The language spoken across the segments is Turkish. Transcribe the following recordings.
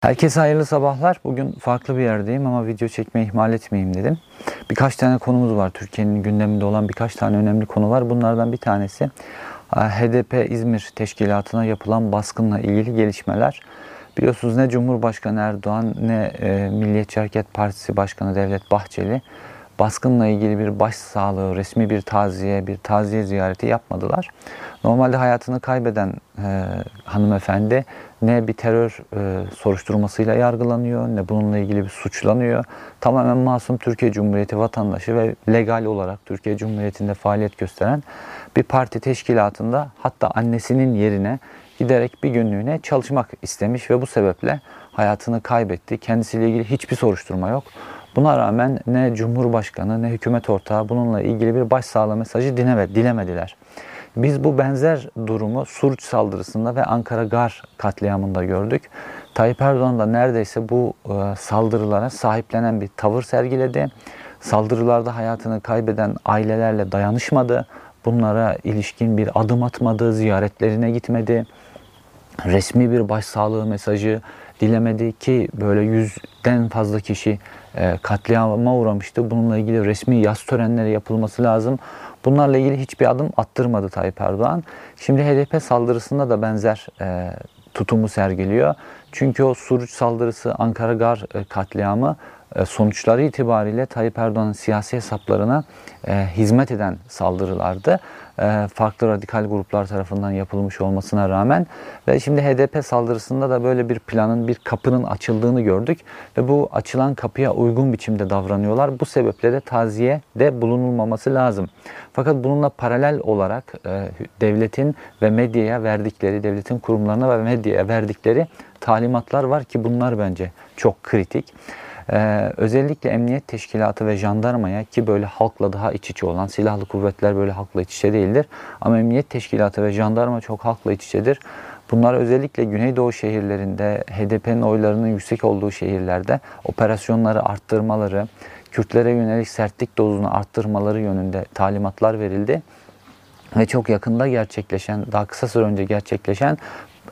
Herkese hayırlı sabahlar. Bugün farklı bir yerdeyim ama video çekmeyi ihmal etmeyeyim dedim. Birkaç tane konumuz var. Türkiye'nin gündeminde olan birkaç tane önemli konu var. Bunlardan bir tanesi e, HDP İzmir Teşkilatı'na yapılan baskınla ilgili gelişmeler. Biliyorsunuz ne Cumhurbaşkanı Erdoğan ne e, Milliyetçi Hareket Partisi Başkanı Devlet Bahçeli baskınla ilgili bir başsağlığı, resmi bir taziye, bir taziye ziyareti yapmadılar. Normalde hayatını kaybeden e, hanımefendi ne bir terör e, soruşturmasıyla yargılanıyor ne bununla ilgili bir suçlanıyor. Tamamen masum Türkiye Cumhuriyeti vatandaşı ve legal olarak Türkiye Cumhuriyeti'nde faaliyet gösteren bir parti teşkilatında hatta annesinin yerine giderek bir günlüğüne çalışmak istemiş ve bu sebeple hayatını kaybetti. Kendisiyle ilgili hiçbir soruşturma yok. Buna rağmen ne Cumhurbaşkanı ne hükümet ortağı bununla ilgili bir başsağlığı mesajı dilemediler. Biz bu benzer durumu Suruç saldırısında ve Ankara Gar katliamında gördük. Tayyip Erdoğan da neredeyse bu e, saldırılara sahiplenen bir tavır sergiledi. Saldırılarda hayatını kaybeden ailelerle dayanışmadı. Bunlara ilişkin bir adım atmadı, ziyaretlerine gitmedi. Resmi bir başsağlığı mesajı dilemedi ki böyle yüzden fazla kişi katliama uğramıştı. Bununla ilgili resmi yaz törenleri yapılması lazım. Bunlarla ilgili hiçbir adım attırmadı Tayyip Erdoğan. Şimdi HDP saldırısında da benzer e, tutumu sergiliyor. Çünkü o Suruç saldırısı, Ankara Gar e, katliamı e, sonuçları itibariyle Tayyip Erdoğan'ın siyasi hesaplarına e, hizmet eden saldırılardı. E, farklı radikal gruplar tarafından yapılmış olmasına rağmen ve şimdi HDP saldırısında da böyle bir planın, bir kapının açıldığını gördük ve bu açılan kapıya uygun biçimde davranıyorlar. Bu sebeple de taziye de bulunulmaması lazım. Fakat bununla paralel olarak devletin ve medyaya verdikleri, devletin kurumlarına ve medyaya verdikleri talimatlar var ki bunlar bence çok kritik. Ee, özellikle emniyet teşkilatı ve jandarmaya ki böyle halkla daha iç içe olan silahlı kuvvetler böyle halkla iç içe değildir. Ama emniyet teşkilatı ve jandarma çok halkla iç içedir. Bunlar özellikle Güneydoğu şehirlerinde HDP'nin oylarının yüksek olduğu şehirlerde operasyonları arttırmaları, Kürtlere yönelik sertlik dozunu arttırmaları yönünde talimatlar verildi. Ve çok yakında gerçekleşen, daha kısa süre önce gerçekleşen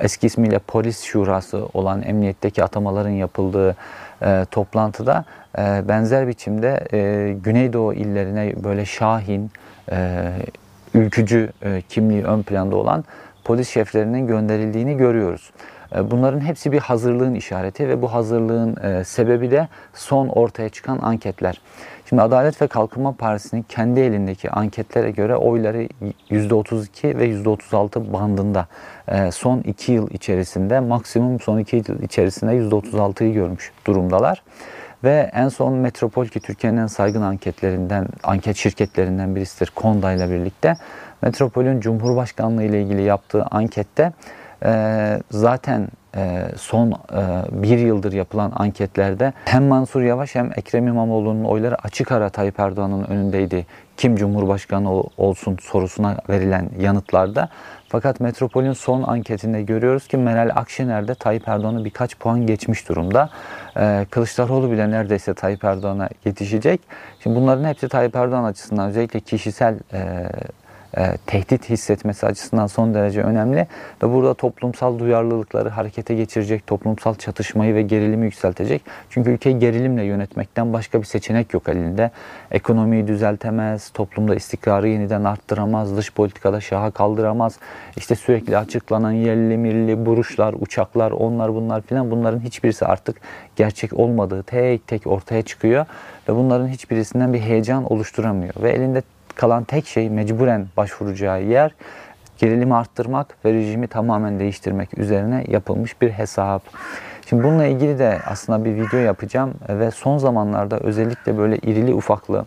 eski ismiyle polis şurası olan emniyetteki atamaların yapıldığı e, toplantıda e, benzer biçimde e, Güneydoğu illerine böyle şahin, e, ülkücü e, kimliği ön planda olan polis şeflerinin gönderildiğini görüyoruz. E, bunların hepsi bir hazırlığın işareti ve bu hazırlığın e, sebebi de son ortaya çıkan anketler. Şimdi Adalet ve Kalkınma Partisi'nin kendi elindeki anketlere göre oyları %32 ve %36 bandında. E, son 2 yıl içerisinde maksimum son 2 yıl içerisinde %36'yı görmüş durumdalar. Ve en son Metropol ki Türkiye'nin en saygın anketlerinden, anket şirketlerinden birisidir Konda ile birlikte. Metropol'ün Cumhurbaşkanlığı ile ilgili yaptığı ankette e, zaten e, son e, bir yıldır yapılan anketlerde hem Mansur Yavaş hem Ekrem İmamoğlu'nun oyları açık ara Tayyip Erdoğan'ın önündeydi. Kim Cumhurbaşkanı olsun sorusuna verilen yanıtlarda. Fakat Metropol'ün son anketinde görüyoruz ki Meral Akşener de Tayyip Erdoğan'ı birkaç puan geçmiş durumda. Ee, Kılıçdaroğlu bile neredeyse Tayyip Erdoğan'a yetişecek. Şimdi bunların hepsi Tayyip Erdoğan açısından özellikle kişisel e, e, tehdit hissetmesi açısından son derece önemli ve burada toplumsal duyarlılıkları harekete geçirecek, toplumsal çatışmayı ve gerilimi yükseltecek. Çünkü ülkeyi gerilimle yönetmekten başka bir seçenek yok elinde. Ekonomiyi düzeltemez, toplumda istikrarı yeniden arttıramaz, dış politikada şaha kaldıramaz. İşte sürekli açıklanan yerli milli buruşlar, uçaklar, onlar bunlar filan bunların hiçbirisi artık gerçek olmadığı tek tek ortaya çıkıyor ve bunların hiçbirisinden bir heyecan oluşturamıyor ve elinde kalan tek şey mecburen başvuracağı yer gerilimi arttırmak ve rejimi tamamen değiştirmek üzerine yapılmış bir hesap. Şimdi bununla ilgili de aslında bir video yapacağım ve son zamanlarda özellikle böyle irili ufaklı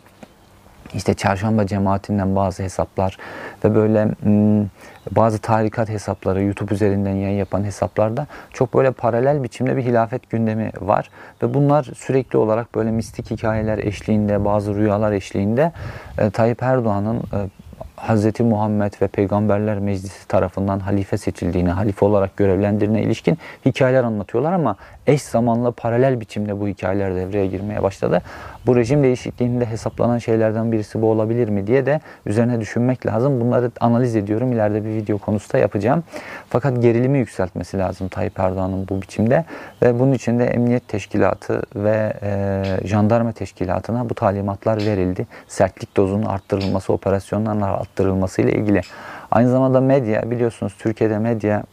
işte çarşamba cemaatinden bazı hesaplar ve böyle hmm, bazı tarikat hesapları YouTube üzerinden yayın yapan hesaplarda çok böyle paralel biçimde bir hilafet gündemi var ve bunlar sürekli olarak böyle mistik hikayeler eşliğinde bazı rüyalar eşliğinde e, Tayyip Erdoğan'ın e, Hz. Muhammed ve Peygamberler Meclisi tarafından halife seçildiğini, halife olarak görevlendirine ilişkin hikayeler anlatıyorlar ama eş zamanlı paralel biçimde bu hikayeler devreye girmeye başladı. Bu rejim değişikliğinde hesaplanan şeylerden birisi bu olabilir mi diye de üzerine düşünmek lazım. Bunları analiz ediyorum. İleride bir video konusu da yapacağım. Fakat gerilimi yükseltmesi lazım Tayyip Erdoğan'ın bu biçimde ve bunun için de Emniyet Teşkilatı ve e, Jandarma Teşkilatı'na bu talimatlar verildi. Sertlik dozunun arttırılması, operasyonların arttırılması ile ilgili. Aynı zamanda medya biliyorsunuz Türkiye'de medya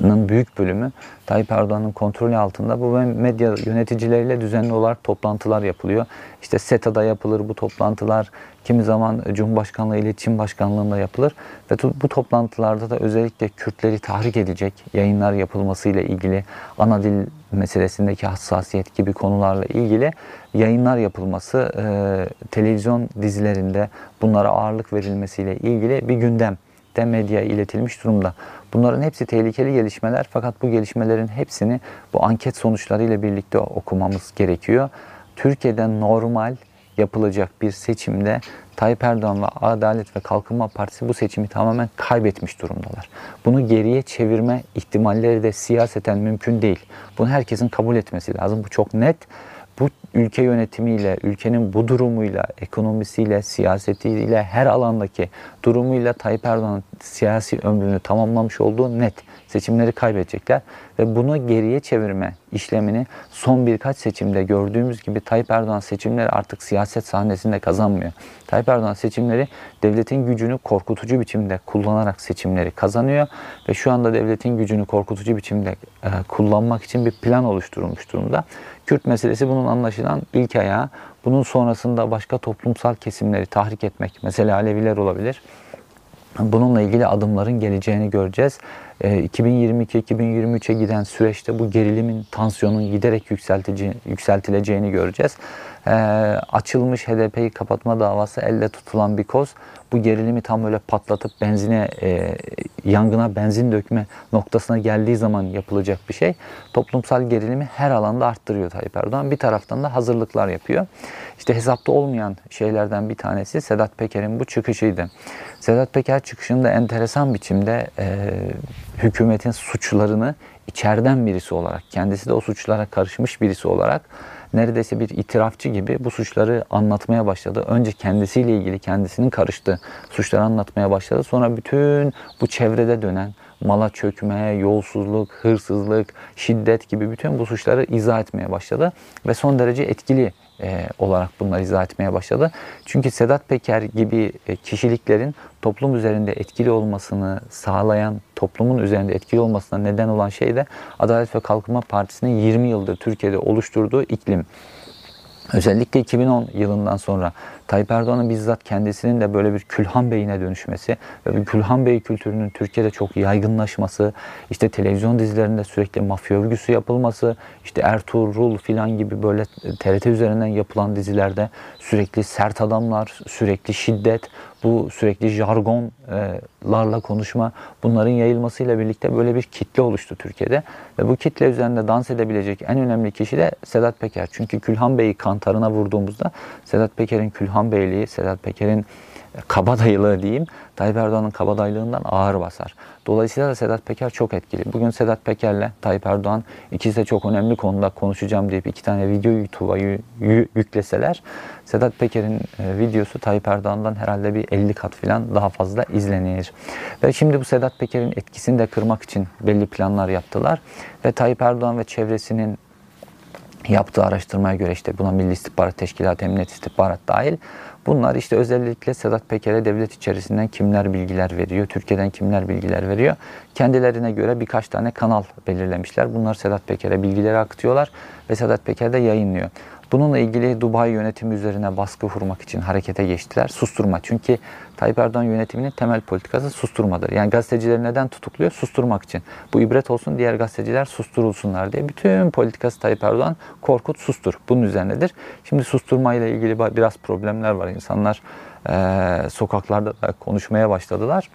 büyük bölümü Tayyip Erdoğan'ın kontrolü altında. Bu medya yöneticileriyle düzenli olarak toplantılar yapılıyor. İşte SETA'da yapılır bu toplantılar. Kimi zaman Cumhurbaşkanlığı İletişim Başkanlığı'nda yapılır. Ve bu toplantılarda da özellikle Kürtleri tahrik edecek yayınlar yapılmasıyla ilgili ana dil meselesindeki hassasiyet gibi konularla ilgili yayınlar yapılması, televizyon dizilerinde bunlara ağırlık verilmesiyle ilgili bir gündem de medyaya iletilmiş durumda. Bunların hepsi tehlikeli gelişmeler fakat bu gelişmelerin hepsini bu anket sonuçlarıyla birlikte okumamız gerekiyor. Türkiye'de normal yapılacak bir seçimde Tayyip Erdoğan ve Adalet ve Kalkınma Partisi bu seçimi tamamen kaybetmiş durumdalar. Bunu geriye çevirme ihtimalleri de siyaseten mümkün değil. Bunu herkesin kabul etmesi lazım. Bu çok net bu ülke yönetimiyle, ülkenin bu durumuyla, ekonomisiyle, siyasetiyle, her alandaki durumuyla Tayyip Erdoğan'ın siyasi ömrünü tamamlamış olduğu net. Seçimleri kaybedecekler ve bunu geriye çevirme işlemini son birkaç seçimde gördüğümüz gibi Tayyip Erdoğan seçimleri artık siyaset sahnesinde kazanmıyor. Tayyip Erdoğan seçimleri devletin gücünü korkutucu biçimde kullanarak seçimleri kazanıyor ve şu anda devletin gücünü korkutucu biçimde e, kullanmak için bir plan oluşturulmuş durumda. Kürt meselesi bunun anlaşılan ilk ayağı. Bunun sonrasında başka toplumsal kesimleri tahrik etmek, mesela Aleviler olabilir. Bununla ilgili adımların geleceğini göreceğiz. 2022-2023'e giden süreçte bu gerilimin, tansiyonun giderek yükseltileceğini göreceğiz. Açılmış HDP'yi kapatma davası elle tutulan bir koz bu gerilimi tam böyle patlatıp benzine, e, yangına benzin dökme noktasına geldiği zaman yapılacak bir şey. Toplumsal gerilimi her alanda arttırıyor Tayyip Erdoğan. Bir taraftan da hazırlıklar yapıyor. İşte hesapta olmayan şeylerden bir tanesi Sedat Peker'in bu çıkışıydı. Sedat Peker çıkışında enteresan biçimde e, hükümetin suçlarını içeriden birisi olarak, kendisi de o suçlara karışmış birisi olarak neredeyse bir itirafçı gibi bu suçları anlatmaya başladı. Önce kendisiyle ilgili kendisinin karıştığı suçları anlatmaya başladı. Sonra bütün bu çevrede dönen mala çökme, yolsuzluk, hırsızlık, şiddet gibi bütün bu suçları izah etmeye başladı. Ve son derece etkili e, olarak bunları izah etmeye başladı. Çünkü Sedat Peker gibi e, kişiliklerin toplum üzerinde etkili olmasını sağlayan, toplumun üzerinde etkili olmasına neden olan şey de Adalet ve Kalkınma Partisi'nin 20 yıldır Türkiye'de oluşturduğu iklim. Özellikle 2010 yılından sonra Tayyip Erdoğan'ın bizzat kendisinin de böyle bir Külhan Bey'ine dönüşmesi ve bir Külhan Bey kültürünün Türkiye'de çok yaygınlaşması, işte televizyon dizilerinde sürekli mafya övgüsü yapılması, işte Ertuğrul filan gibi böyle TRT üzerinden yapılan dizilerde sürekli sert adamlar, sürekli şiddet, bu sürekli jargonlarla konuşma bunların yayılmasıyla birlikte böyle bir kitle oluştu Türkiye'de. Ve bu kitle üzerinde dans edebilecek en önemli kişi de Sedat Peker. Çünkü Külhan Bey'i kantarına vurduğumuzda Sedat Peker'in Külhan Beyliği, Sedat Peker'in kabadayılığı diyeyim Tayyip Erdoğan'ın kabadaylığından ağır basar. Dolayısıyla da Sedat Peker çok etkili. Bugün Sedat Peker'le Tayyip Erdoğan ikisi de çok önemli konuda konuşacağım deyip iki tane video YouTube'a yükleseler Sedat Peker'in e, videosu Tayyip Erdoğan'dan herhalde bir 50 kat falan daha fazla izlenir. Ve şimdi bu Sedat Peker'in etkisini de kırmak için belli planlar yaptılar. Ve Tayyip Erdoğan ve çevresinin yaptığı araştırmaya göre işte buna Milli İstihbarat Teşkilatı, Emniyet İstihbarat dahil Bunlar işte özellikle Sedat Peker'e devlet içerisinden kimler bilgiler veriyor, Türkiye'den kimler bilgiler veriyor. Kendilerine göre birkaç tane kanal belirlemişler. Bunlar Sedat Peker'e bilgileri akıtıyorlar ve Sedat Peker de yayınlıyor. Bununla ilgili Dubai yönetimi üzerine baskı kurmak için harekete geçtiler. Susturma. Çünkü Tayyip Erdoğan yönetiminin temel politikası susturmadır. Yani gazetecileri neden tutukluyor? Susturmak için. Bu ibret olsun diğer gazeteciler susturulsunlar diye. Bütün politikası Tayyip Erdoğan korkut sustur. Bunun üzerinedir. Şimdi susturma ile ilgili biraz problemler var. İnsanlar e, sokaklarda da konuşmaya başladılar.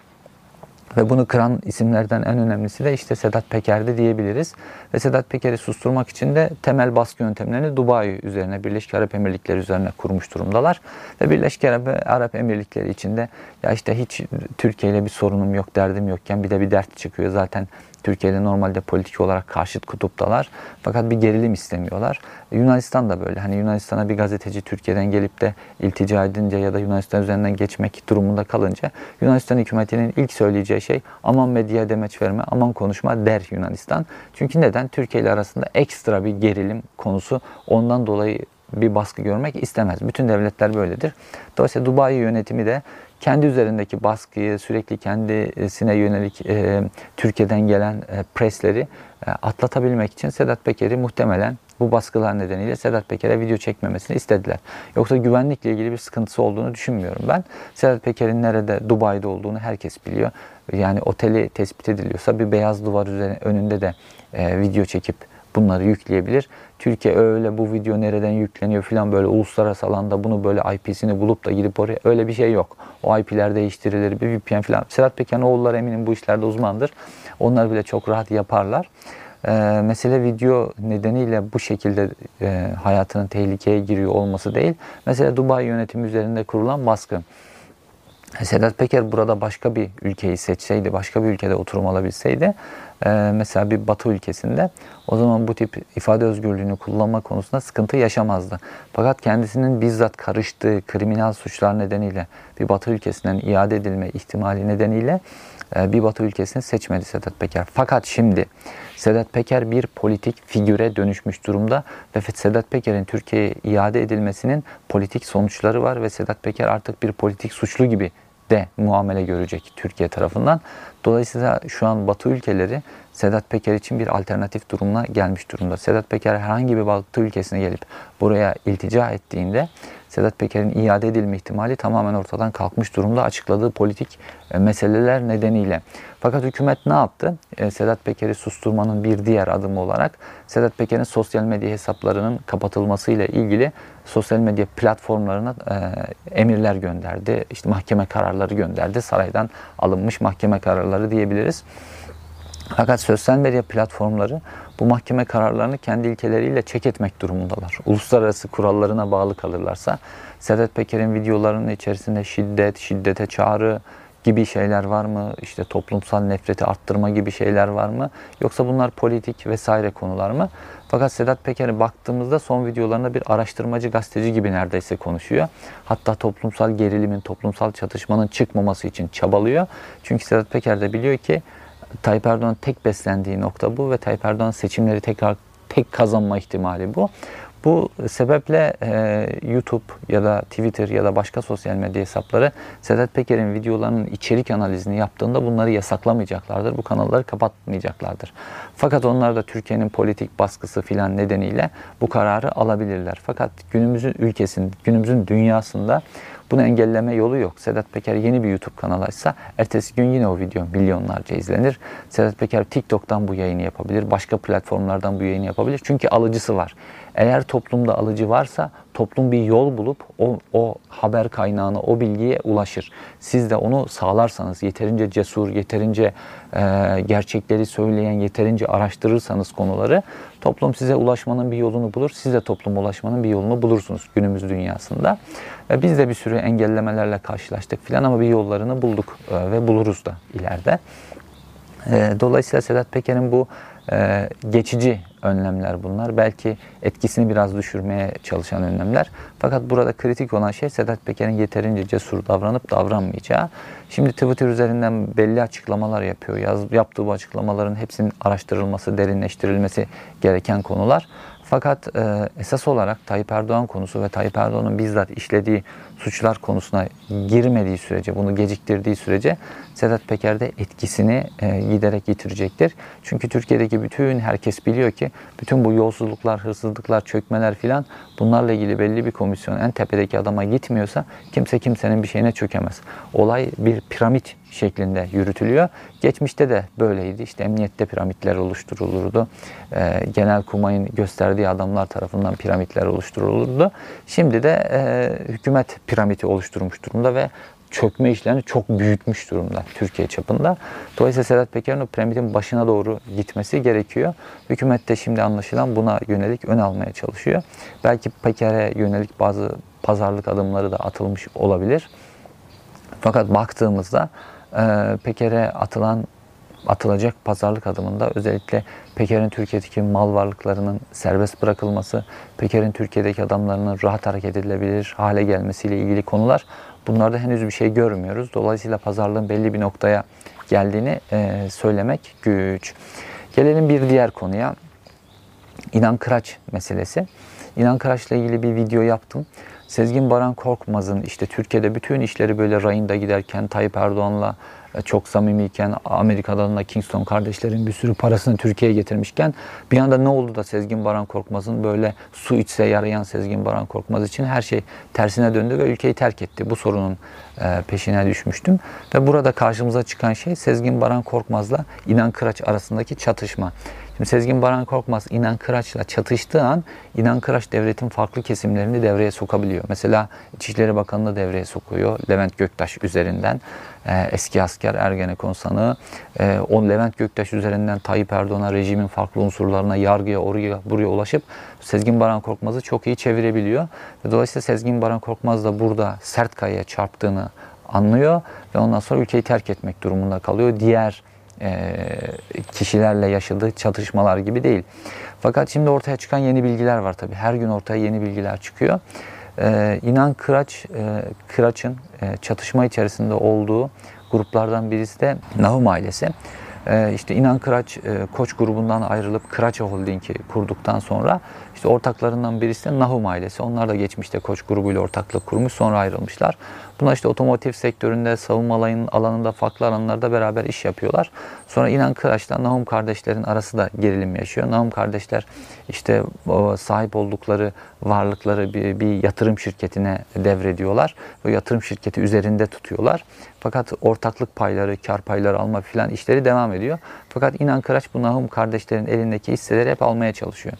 Ve bunu kıran isimlerden en önemlisi de işte Sedat Peker'di diyebiliriz. Ve Sedat Peker'i susturmak için de temel baskı yöntemlerini Dubai üzerine, Birleşik Arap Emirlikleri üzerine kurmuş durumdalar. Ve Birleşik Arap Emirlikleri içinde ya işte hiç Türkiye ile bir sorunum yok, derdim yokken bir de bir dert çıkıyor. Zaten Türkiye ile normalde politik olarak karşıt kutuptalar. Fakat bir gerilim istemiyorlar. Yunanistan da böyle. Hani Yunanistan'a bir gazeteci Türkiye'den gelip de iltica edince ya da Yunanistan üzerinden geçmek durumunda kalınca Yunanistan hükümetinin ilk söyleyeceği şey aman medyaya demeç verme, aman konuşma der Yunanistan. Çünkü neden? Türkiye ile arasında ekstra bir gerilim konusu. Ondan dolayı bir baskı görmek istemez. Bütün devletler böyledir. Dolayısıyla Dubai yönetimi de kendi üzerindeki baskıyı, sürekli kendisine yönelik e, Türkiye'den gelen e, presleri e, atlatabilmek için Sedat Peker'i muhtemelen bu baskılar nedeniyle Sedat Peker'e video çekmemesini istediler. Yoksa güvenlikle ilgili bir sıkıntısı olduğunu düşünmüyorum ben. Sedat Peker'in nerede, Dubai'de olduğunu herkes biliyor. Yani oteli tespit ediliyorsa bir beyaz duvar üzerine, önünde de e, video çekip bunları yükleyebilir. Türkiye öyle bu video nereden yükleniyor filan böyle uluslararası alanda bunu böyle IP'sini bulup da gidip oraya öyle bir şey yok. O IP'ler değiştirilir bir VPN filan. Sedat Peker'in oğulları eminim bu işlerde uzmandır. Onlar bile çok rahat yaparlar. Ee, mesele video nedeniyle bu şekilde e, hayatının tehlikeye giriyor olması değil. Mesela Dubai yönetimi üzerinde kurulan baskı. Sedat Peker burada başka bir ülkeyi seçseydi, başka bir ülkede oturum alabilseydi, e, mesela bir batı ülkesinde o zaman bu tip ifade özgürlüğünü kullanma konusunda sıkıntı yaşamazdı. Fakat kendisinin bizzat karıştığı kriminal suçlar nedeniyle bir batı ülkesinden iade edilme ihtimali nedeniyle e, bir batı ülkesini seçmedi Sedat Peker. Fakat şimdi Sedat Peker bir politik figüre dönüşmüş durumda ve Sedat Peker'in Türkiye'ye iade edilmesinin politik sonuçları var ve Sedat Peker artık bir politik suçlu gibi de muamele görecek Türkiye tarafından. Dolayısıyla şu an Batı ülkeleri Sedat Peker için bir alternatif durumuna gelmiş durumda. Sedat Peker herhangi bir Batı ülkesine gelip buraya iltica ettiğinde Sedat Peker'in iade edilme ihtimali tamamen ortadan kalkmış durumda açıkladığı politik e, meseleler nedeniyle. Fakat hükümet ne yaptı? E, Sedat Peker'i susturmanın bir diğer adımı olarak Sedat Peker'in sosyal medya hesaplarının kapatılmasıyla ilgili sosyal medya platformlarına e, emirler gönderdi. İşte mahkeme kararları gönderdi. Saraydan alınmış mahkeme kararları diyebiliriz. Fakat sosyal medya platformları bu mahkeme kararlarını kendi ilkeleriyle çek etmek durumundalar. Uluslararası kurallarına bağlı kalırlarsa Sedat Peker'in videolarının içerisinde şiddet, şiddete çağrı gibi şeyler var mı? İşte toplumsal nefreti arttırma gibi şeyler var mı? Yoksa bunlar politik vesaire konular mı? Fakat Sedat Peker'e baktığımızda son videolarında bir araştırmacı gazeteci gibi neredeyse konuşuyor. Hatta toplumsal gerilimin, toplumsal çatışmanın çıkmaması için çabalıyor. Çünkü Sedat Peker de biliyor ki Tayyip Erdoğan tek beslendiği nokta bu ve Tayyip Erdoğan seçimleri tekrar tek kazanma ihtimali bu. Bu sebeple e, YouTube ya da Twitter ya da başka sosyal medya hesapları Sedat Peker'in videolarının içerik analizini yaptığında bunları yasaklamayacaklardır. Bu kanalları kapatmayacaklardır. Fakat onlar da Türkiye'nin politik baskısı filan nedeniyle bu kararı alabilirler. Fakat günümüzün ülkesinde, günümüzün dünyasında bunu engelleme yolu yok. Sedat Peker yeni bir YouTube kanalı açsa ertesi gün yine o video milyonlarca izlenir. Sedat Peker TikTok'tan bu yayını yapabilir. Başka platformlardan bu yayını yapabilir. Çünkü alıcısı var. Eğer toplumda alıcı varsa toplum bir yol bulup o, o haber kaynağına, o bilgiye ulaşır. Siz de onu sağlarsanız, yeterince cesur, yeterince e, gerçekleri söyleyen, yeterince araştırırsanız konuları toplum size ulaşmanın bir yolunu bulur. Siz de topluma ulaşmanın bir yolunu bulursunuz günümüz dünyasında. E, biz de bir sürü engellemelerle karşılaştık filan ama bir yollarını bulduk e, ve buluruz da ileride. E, dolayısıyla Sedat Peker'in bu e, geçici önlemler bunlar. Belki etkisini biraz düşürmeye çalışan önlemler. Fakat burada kritik olan şey Sedat Peker'in yeterince cesur davranıp davranmayacağı. Şimdi Twitter üzerinden belli açıklamalar yapıyor. Yaz, yaptığı bu açıklamaların hepsinin araştırılması, derinleştirilmesi gereken konular. Fakat e, esas olarak Tayyip Erdoğan konusu ve Tayyip Erdoğan'ın bizzat işlediği suçlar konusuna girmediği sürece, bunu geciktirdiği sürece Sedat Peker de etkisini e, giderek yitirecektir. Çünkü Türkiye'deki bütün herkes biliyor ki bütün bu yolsuzluklar, hırsızlıklar, çökmeler filan bunlarla ilgili belli bir komisyon en tepedeki adama gitmiyorsa kimse kimsenin bir şeyine çökemez. Olay bir piramit şeklinde yürütülüyor. Geçmişte de böyleydi. İşte emniyette piramitler oluşturulurdu. E, genel kumayın gösterdiği adamlar tarafından piramitler oluşturulurdu. Şimdi de e, hükümet piramidi oluşturmuş durumda ve çökme işlerini çok büyütmüş durumda Türkiye çapında. Dolayısıyla Sedat Peker'in o piramidin başına doğru gitmesi gerekiyor. Hükümet de şimdi anlaşılan buna yönelik ön almaya çalışıyor. Belki Peker'e yönelik bazı pazarlık adımları da atılmış olabilir. Fakat baktığımızda Peker'e atılan atılacak pazarlık adımında özellikle Peker'in Türkiye'deki mal varlıklarının serbest bırakılması, Peker'in Türkiye'deki adamlarının rahat hareket edilebilir hale gelmesiyle ilgili konular. Bunlarda henüz bir şey görmüyoruz. Dolayısıyla pazarlığın belli bir noktaya geldiğini e, söylemek güç. Gelelim bir diğer konuya. İnan Kıraç meselesi. İnan Kıraç'la ilgili bir video yaptım. Sezgin Baran Korkmaz'ın işte Türkiye'de bütün işleri böyle rayında giderken Tayyip Erdoğan'la çok samimiyken Amerika'dan da Kingston kardeşlerin bir sürü parasını Türkiye'ye getirmişken bir anda ne oldu da Sezgin Baran Korkmaz'ın böyle su içse yarayan Sezgin Baran Korkmaz için her şey tersine döndü ve ülkeyi terk etti. Bu sorunun e, peşine düşmüştüm. Ve burada karşımıza çıkan şey Sezgin Baran Korkmaz'la İnan Kıraç arasındaki çatışma. Şimdi Sezgin Baran Korkmaz İnan Kıraç'la çatıştığı an İnan Kıraç devletin farklı kesimlerini devreye sokabiliyor. Mesela İçişleri Bakanı'nı devreye sokuyor Levent Göktaş üzerinden. Ee, eski asker Ergenekon sanığı. Ee, o Levent Göktaş üzerinden Tayyip Erdoğan'a rejimin farklı unsurlarına, yargıya, oraya, buraya ulaşıp Sezgin Baran Korkmaz'ı çok iyi çevirebiliyor. Dolayısıyla Sezgin Baran Korkmaz da burada sert kayaya çarptığını anlıyor ve ondan sonra ülkeyi terk etmek durumunda kalıyor. Diğer e, kişilerle yaşadığı çatışmalar gibi değil. Fakat şimdi ortaya çıkan yeni bilgiler var tabii. Her gün ortaya yeni bilgiler çıkıyor. E, İnan Kıraç, e, Kıraç'ın çatışma içerisinde olduğu gruplardan birisi de Nahum ailesi. İşte İnan Kıraç Koç grubundan ayrılıp Kıraç Holding'i kurduktan sonra işte ortaklarından birisi de Nahum ailesi. Onlar da geçmişte Koç grubuyla ortaklık kurmuş sonra ayrılmışlar. Bunlar işte otomotiv sektöründe, savunma alanında, farklı alanlarda beraber iş yapıyorlar. Sonra İnan Kıraç'la Nahum kardeşlerin arası da gerilim yaşıyor. Nahum kardeşler işte sahip oldukları varlıkları bir, bir yatırım şirketine devrediyorlar. Ve yatırım şirketi üzerinde tutuyorlar. Fakat ortaklık payları, kar payları alma filan işleri devam ediyor. Fakat İnan Kıraç bu Nahum kardeşlerin elindeki hisseleri hep almaya çalışıyor.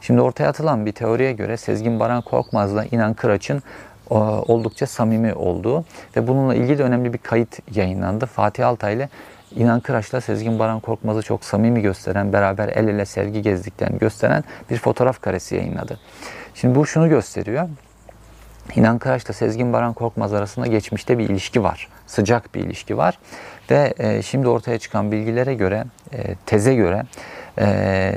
Şimdi ortaya atılan bir teoriye göre Sezgin Baran Korkmaz'la İnan Kıraç'ın oldukça samimi olduğu ve bununla ilgili önemli bir kayıt yayınlandı. Fatih Altay ile İnan Kıraç'la Sezgin Baran Korkmaz'ı çok samimi gösteren, beraber el ele sergi gezdiklerini gösteren bir fotoğraf karesi yayınladı. Şimdi bu şunu gösteriyor. İnan Kıraç'la Sezgin Baran Korkmaz arasında geçmişte bir ilişki var. Sıcak bir ilişki var. Ve e, şimdi ortaya çıkan bilgilere göre, e, teze göre e,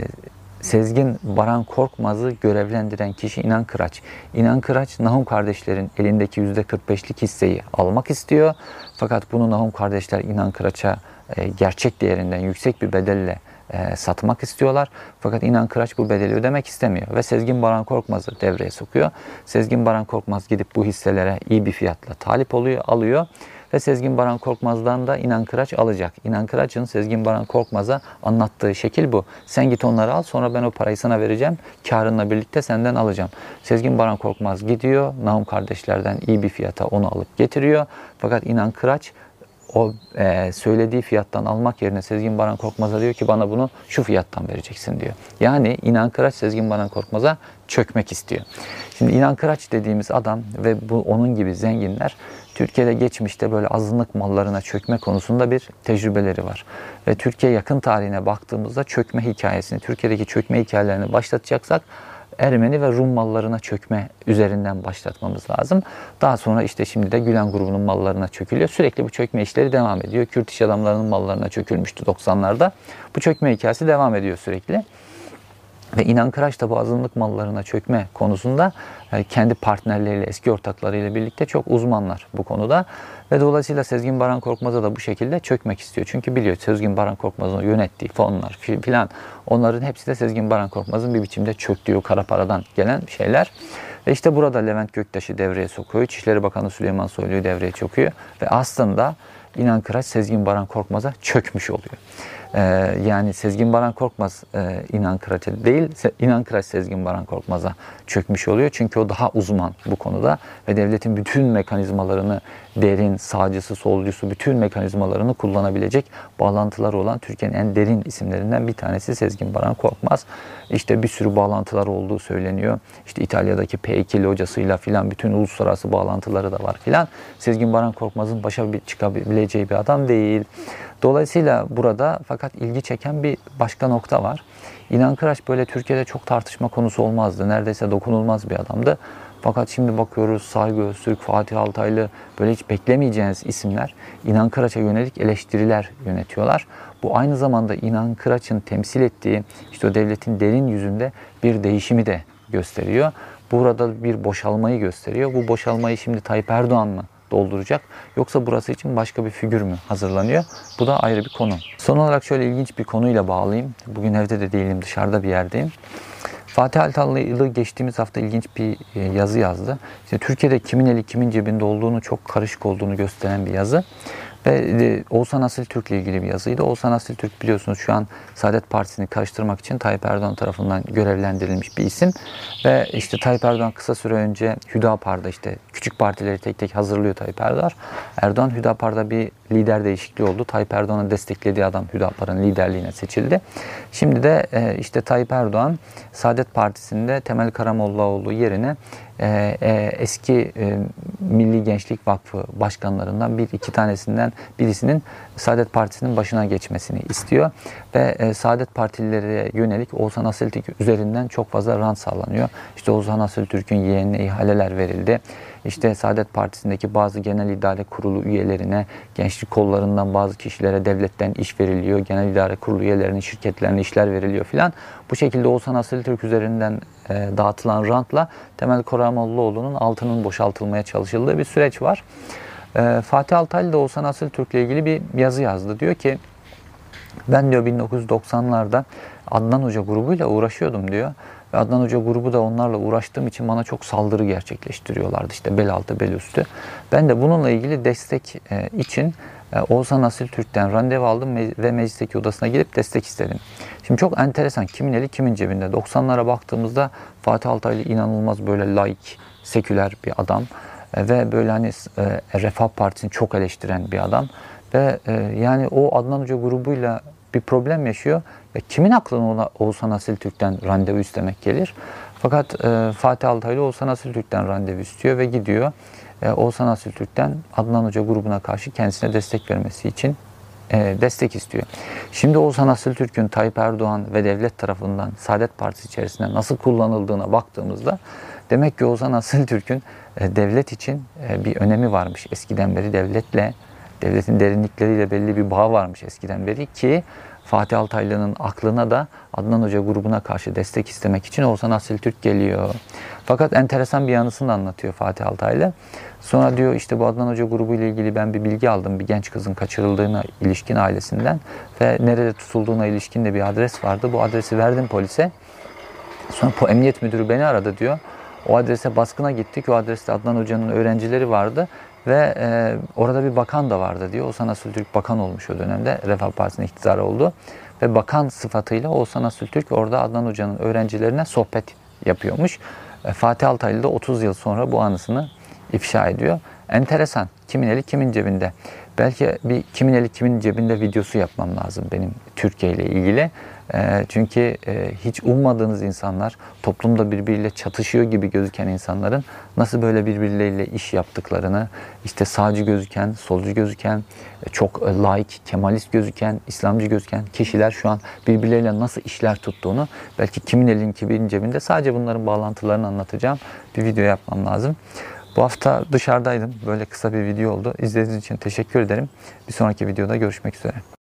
Sezgin Baran Korkmaz'ı görevlendiren kişi İnan Kıraç. İnan Kıraç, Nahum kardeşlerin elindeki %45'lik hisseyi almak istiyor. Fakat bunu Nahum kardeşler İnan Kıraç'a e, gerçek değerinden yüksek bir bedelle e, satmak istiyorlar. Fakat İnan Kıraç bu bedeli ödemek istemiyor ve Sezgin Baran Korkmaz'ı devreye sokuyor. Sezgin Baran Korkmaz gidip bu hisselere iyi bir fiyatla talip oluyor, alıyor ve Sezgin Baran Korkmaz'dan da İnan Kıraç alacak. İnan Kıraç'ın Sezgin Baran Korkmaz'a anlattığı şekil bu. Sen git onları al sonra ben o parayı sana vereceğim. Karınla birlikte senden alacağım. Sezgin Baran Korkmaz gidiyor. Nahum kardeşlerden iyi bir fiyata onu alıp getiriyor. Fakat İnan Kıraç o e, söylediği fiyattan almak yerine Sezgin Baran Korkmaz'a diyor ki bana bunu şu fiyattan vereceksin diyor. Yani İnan Kıraç Sezgin Baran Korkmaz'a çökmek istiyor. Şimdi İnan Kıraç dediğimiz adam ve bu onun gibi zenginler Türkiye'de geçmişte böyle azınlık mallarına çökme konusunda bir tecrübeleri var. Ve Türkiye yakın tarihine baktığımızda çökme hikayesini, Türkiye'deki çökme hikayelerini başlatacaksak Ermeni ve Rum mallarına çökme üzerinden başlatmamız lazım. Daha sonra işte şimdi de Gülen grubunun mallarına çökülüyor. Sürekli bu çökme işleri devam ediyor. Kürt iş adamlarının mallarına çökülmüştü 90'larda. Bu çökme hikayesi devam ediyor sürekli. Ve İnan Kıraç da bu azınlık mallarına çökme konusunda e, kendi partnerleriyle, eski ortaklarıyla birlikte çok uzmanlar bu konuda. Ve dolayısıyla Sezgin Baran Korkmaz'a da bu şekilde çökmek istiyor. Çünkü biliyor Sezgin Baran Korkmaz'ın yönettiği fonlar filan onların hepsi de Sezgin Baran Korkmaz'ın bir biçimde çöktüğü kara paradan gelen şeyler. Ve işte burada Levent Göktaş'ı devreye sokuyor. İçişleri Bakanı Süleyman Soylu'yu devreye sokuyor. Ve aslında İnan Kıraç Sezgin Baran Korkmaz'a çökmüş oluyor. Ee, yani Sezgin Baran Korkmaz e, İnan Kıraç'a değil, İnan Kıraç Sezgin Baran Korkmaz'a çökmüş oluyor. Çünkü o daha uzman bu konuda ve devletin bütün mekanizmalarını derin, sağcısı, solcusu bütün mekanizmalarını kullanabilecek bağlantıları olan Türkiye'nin en derin isimlerinden bir tanesi Sezgin Baran Korkmaz. İşte bir sürü bağlantılar olduğu söyleniyor. İşte İtalya'daki P2 hocasıyla filan bütün uluslararası bağlantıları da var filan. Sezgin Baran Korkmaz'ın başa çıkabileceği bir adam değil. Dolayısıyla burada fakat ilgi çeken bir başka nokta var. İnan Kıraç böyle Türkiye'de çok tartışma konusu olmazdı. Neredeyse dokunulmaz bir adamdı. Fakat şimdi bakıyoruz Saygı Öztürk, Fatih Altaylı böyle hiç beklemeyeceğiniz isimler İnan Kıraç'a yönelik eleştiriler yönetiyorlar. bu aynı zamanda İnan Kıraç'ın temsil ettiği işte o devletin derin yüzünde bir değişimi de gösteriyor. Burada bir boşalmayı gösteriyor. Bu boşalmayı şimdi Tayyip Erdoğan mı dolduracak yoksa burası için başka bir figür mü hazırlanıyor? Bu da ayrı bir konu. Son olarak şöyle ilginç bir konuyla bağlayayım. Bugün evde de değilim dışarıda bir yerdeyim. Fatih Altanlı geçtiğimiz hafta ilginç bir e, yazı yazdı. İşte Türkiye'de kimin eli kimin cebinde olduğunu çok karışık olduğunu gösteren bir yazı. Ve e, Oğuzhan Asil Türk ile ilgili bir yazıydı. Oğuzhan Asil Türk biliyorsunuz şu an Saadet Partisi'ni karıştırmak için Tayyip Erdoğan tarafından görevlendirilmiş bir isim. Ve işte Tayyip Erdoğan kısa süre önce Hüdapar'da işte küçük partileri tek tek hazırlıyor Tayyip Erdoğan. Erdoğan Hüdapar'da bir lider değişikliği oldu. Tayyip Erdoğan'ın desteklediği adam Hüdapar'ın liderliğine seçildi. Şimdi de e, işte Tayyip Erdoğan Saadet Partisi'nde Temel Karamollaoğlu yerine e, e, eski e, Milli Gençlik Vakfı başkanlarından bir iki tanesinden birisinin Saadet Partisi'nin başına geçmesini istiyor ve e, Saadet Partililere yönelik Oğuzhan Asiltürk üzerinden çok fazla rant sağlanıyor. İşte Oğuzhan Asiltürk'ün yeğenine ihaleler verildi. İşte Saadet Partisi'ndeki bazı genel idare kurulu üyelerine, gençlik kollarından bazı kişilere devletten iş veriliyor. Genel idare kurulu üyelerinin şirketlerine işler veriliyor filan. Bu şekilde Oğuzhan Asiltürk üzerinden e, dağıtılan rantla Temel Koramollaoğlu'nun altının boşaltılmaya çalışıldığı bir süreç var. E, Fatih Altaylı da Oğuzhan Asiltürk ile ilgili bir yazı yazdı. Diyor ki ben diyor 1990'larda Adnan Hoca grubuyla uğraşıyordum diyor. Ve Adnan Hoca grubu da onlarla uğraştığım için bana çok saldırı gerçekleştiriyorlardı. İşte bel altı bel üstü. Ben de bununla ilgili destek e, için Oğuzhan Asil Türk'ten randevu aldım ve meclisteki odasına gidip destek istedim. Şimdi çok enteresan kimin eli kimin cebinde. 90'lara baktığımızda Fatih Altaylı inanılmaz böyle laik, seküler bir adam e, ve böyle hani Refah Partisi'ni çok eleştiren bir adam ve yani o Adnan Hoca grubuyla bir problem yaşıyor. Ve kimin aklına Oğuzhan Asil Türk'ten randevu istemek gelir? Fakat e, Fatih Altaylı Oğuzhan Asil Türk'ten randevu istiyor ve gidiyor. E, Oğuzhan Asil Türk'ten Adnan Hoca grubuna karşı kendisine destek vermesi için e, destek istiyor. Şimdi Oğuzhan Asil Türk'ün Tayyip Erdoğan ve devlet tarafından Saadet Partisi içerisinde nasıl kullanıldığına baktığımızda demek ki Oğuzhan Asil Türk'ün e, devlet için bir önemi varmış. Eskiden beri devletle devletin derinlikleriyle belli bir bağ varmış eskiden beri ki Fatih Altaylı'nın aklına da Adnan Hoca grubuna karşı destek istemek için Oğuzhan Asil Türk geliyor. Fakat enteresan bir yanısını da anlatıyor Fatih Altaylı. Sonra diyor işte bu Adnan Hoca grubu ile ilgili ben bir bilgi aldım. Bir genç kızın kaçırıldığına ilişkin ailesinden ve nerede tutulduğuna ilişkin de bir adres vardı. Bu adresi verdim polise. Sonra bu emniyet müdürü beni aradı diyor. O adrese baskına gittik. O adreste Adnan Hoca'nın öğrencileri vardı ve e, orada bir bakan da vardı diyor. Oğuzhan Asültürk bakan olmuş o dönemde. Refah Partisi'nin iktidarı oldu. Ve bakan sıfatıyla Oğuzhan Asültürk orada Adnan Hoca'nın öğrencilerine sohbet yapıyormuş. E, Fatih Altaylı da 30 yıl sonra bu anısını ifşa ediyor. Enteresan. Kimin eli kimin cebinde. Belki bir kimin eli kimin cebinde videosu yapmam lazım benim Türkiye ile ilgili. Ee, çünkü e, hiç ummadığınız insanlar, toplumda birbiriyle çatışıyor gibi gözüken insanların nasıl böyle birbirleriyle iş yaptıklarını, işte sağcı gözüken, solcu gözüken, e, çok e, laik, kemalist gözüken, İslamcı gözüken kişiler şu an birbirleriyle nasıl işler tuttuğunu, belki kimin elin kimin cebinde sadece bunların bağlantılarını anlatacağım bir video yapmam lazım. Bu hafta dışarıdaydım. Böyle kısa bir video oldu. İzlediğiniz için teşekkür ederim. Bir sonraki videoda görüşmek üzere.